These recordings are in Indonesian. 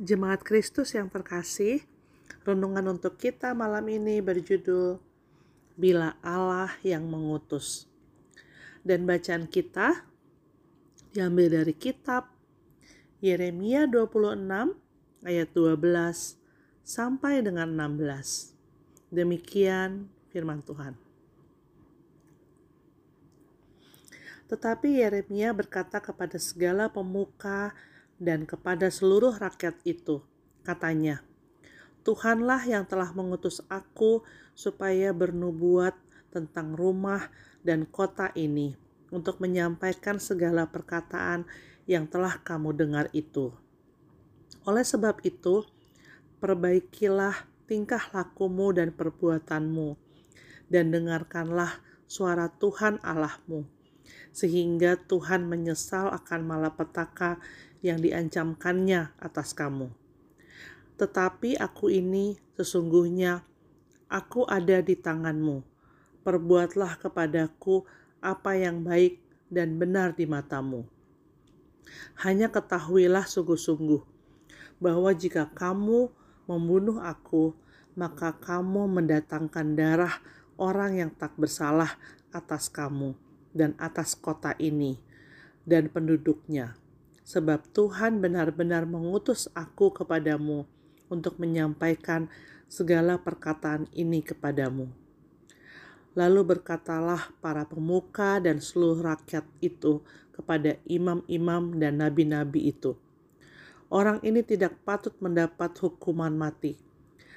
Jemaat Kristus yang terkasih, renungan untuk kita malam ini berjudul Bila Allah yang mengutus. Dan bacaan kita diambil dari kitab Yeremia 26 ayat 12 sampai dengan 16. Demikian firman Tuhan. Tetapi Yeremia berkata kepada segala pemuka dan kepada seluruh rakyat itu. Katanya, Tuhanlah yang telah mengutus aku supaya bernubuat tentang rumah dan kota ini untuk menyampaikan segala perkataan yang telah kamu dengar itu. Oleh sebab itu, perbaikilah tingkah lakumu dan perbuatanmu, dan dengarkanlah suara Tuhan Allahmu, sehingga Tuhan menyesal akan malapetaka yang diancamkannya atas kamu. Tetapi aku ini sesungguhnya aku ada di tanganmu. Perbuatlah kepadaku apa yang baik dan benar di matamu. Hanya ketahuilah sungguh-sungguh bahwa jika kamu membunuh aku, maka kamu mendatangkan darah orang yang tak bersalah atas kamu dan atas kota ini dan penduduknya sebab Tuhan benar-benar mengutus aku kepadamu untuk menyampaikan segala perkataan ini kepadamu. Lalu berkatalah para pemuka dan seluruh rakyat itu kepada imam-imam dan nabi-nabi itu, "Orang ini tidak patut mendapat hukuman mati,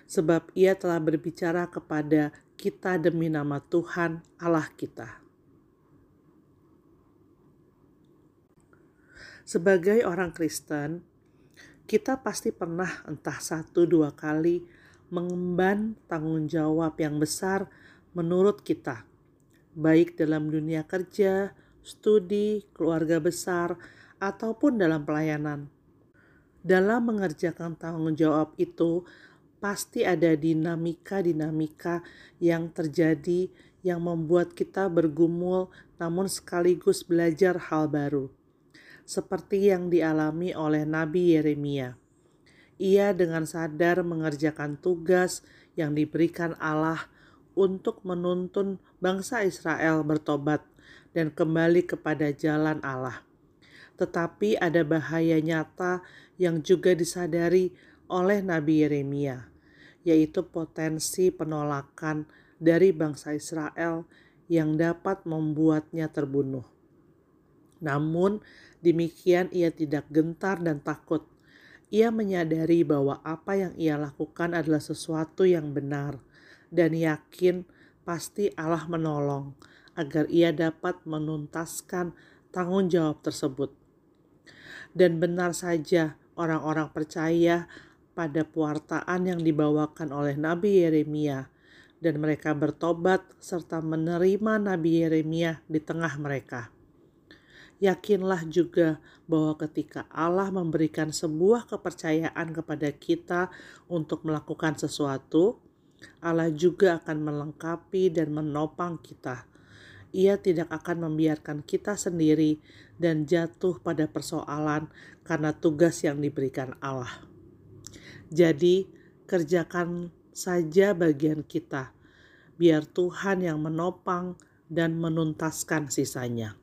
sebab ia telah berbicara kepada kita demi nama Tuhan Allah kita." Sebagai orang Kristen, kita pasti pernah entah satu dua kali mengemban tanggung jawab yang besar menurut kita, baik dalam dunia kerja, studi, keluarga besar, ataupun dalam pelayanan. Dalam mengerjakan tanggung jawab itu, pasti ada dinamika-dinamika yang terjadi yang membuat kita bergumul, namun sekaligus belajar hal baru seperti yang dialami oleh Nabi Yeremia. Ia dengan sadar mengerjakan tugas yang diberikan Allah untuk menuntun bangsa Israel bertobat dan kembali kepada jalan Allah. Tetapi ada bahaya nyata yang juga disadari oleh Nabi Yeremia, yaitu potensi penolakan dari bangsa Israel yang dapat membuatnya terbunuh. Namun, demikian ia tidak gentar dan takut. Ia menyadari bahwa apa yang ia lakukan adalah sesuatu yang benar dan yakin pasti Allah menolong agar ia dapat menuntaskan tanggung jawab tersebut. Dan benar saja orang-orang percaya pada pewartaan yang dibawakan oleh Nabi Yeremia dan mereka bertobat serta menerima Nabi Yeremia di tengah mereka. Yakinlah juga bahwa ketika Allah memberikan sebuah kepercayaan kepada kita untuk melakukan sesuatu, Allah juga akan melengkapi dan menopang kita. Ia tidak akan membiarkan kita sendiri dan jatuh pada persoalan karena tugas yang diberikan Allah. Jadi, kerjakan saja bagian kita, biar Tuhan yang menopang dan menuntaskan sisanya.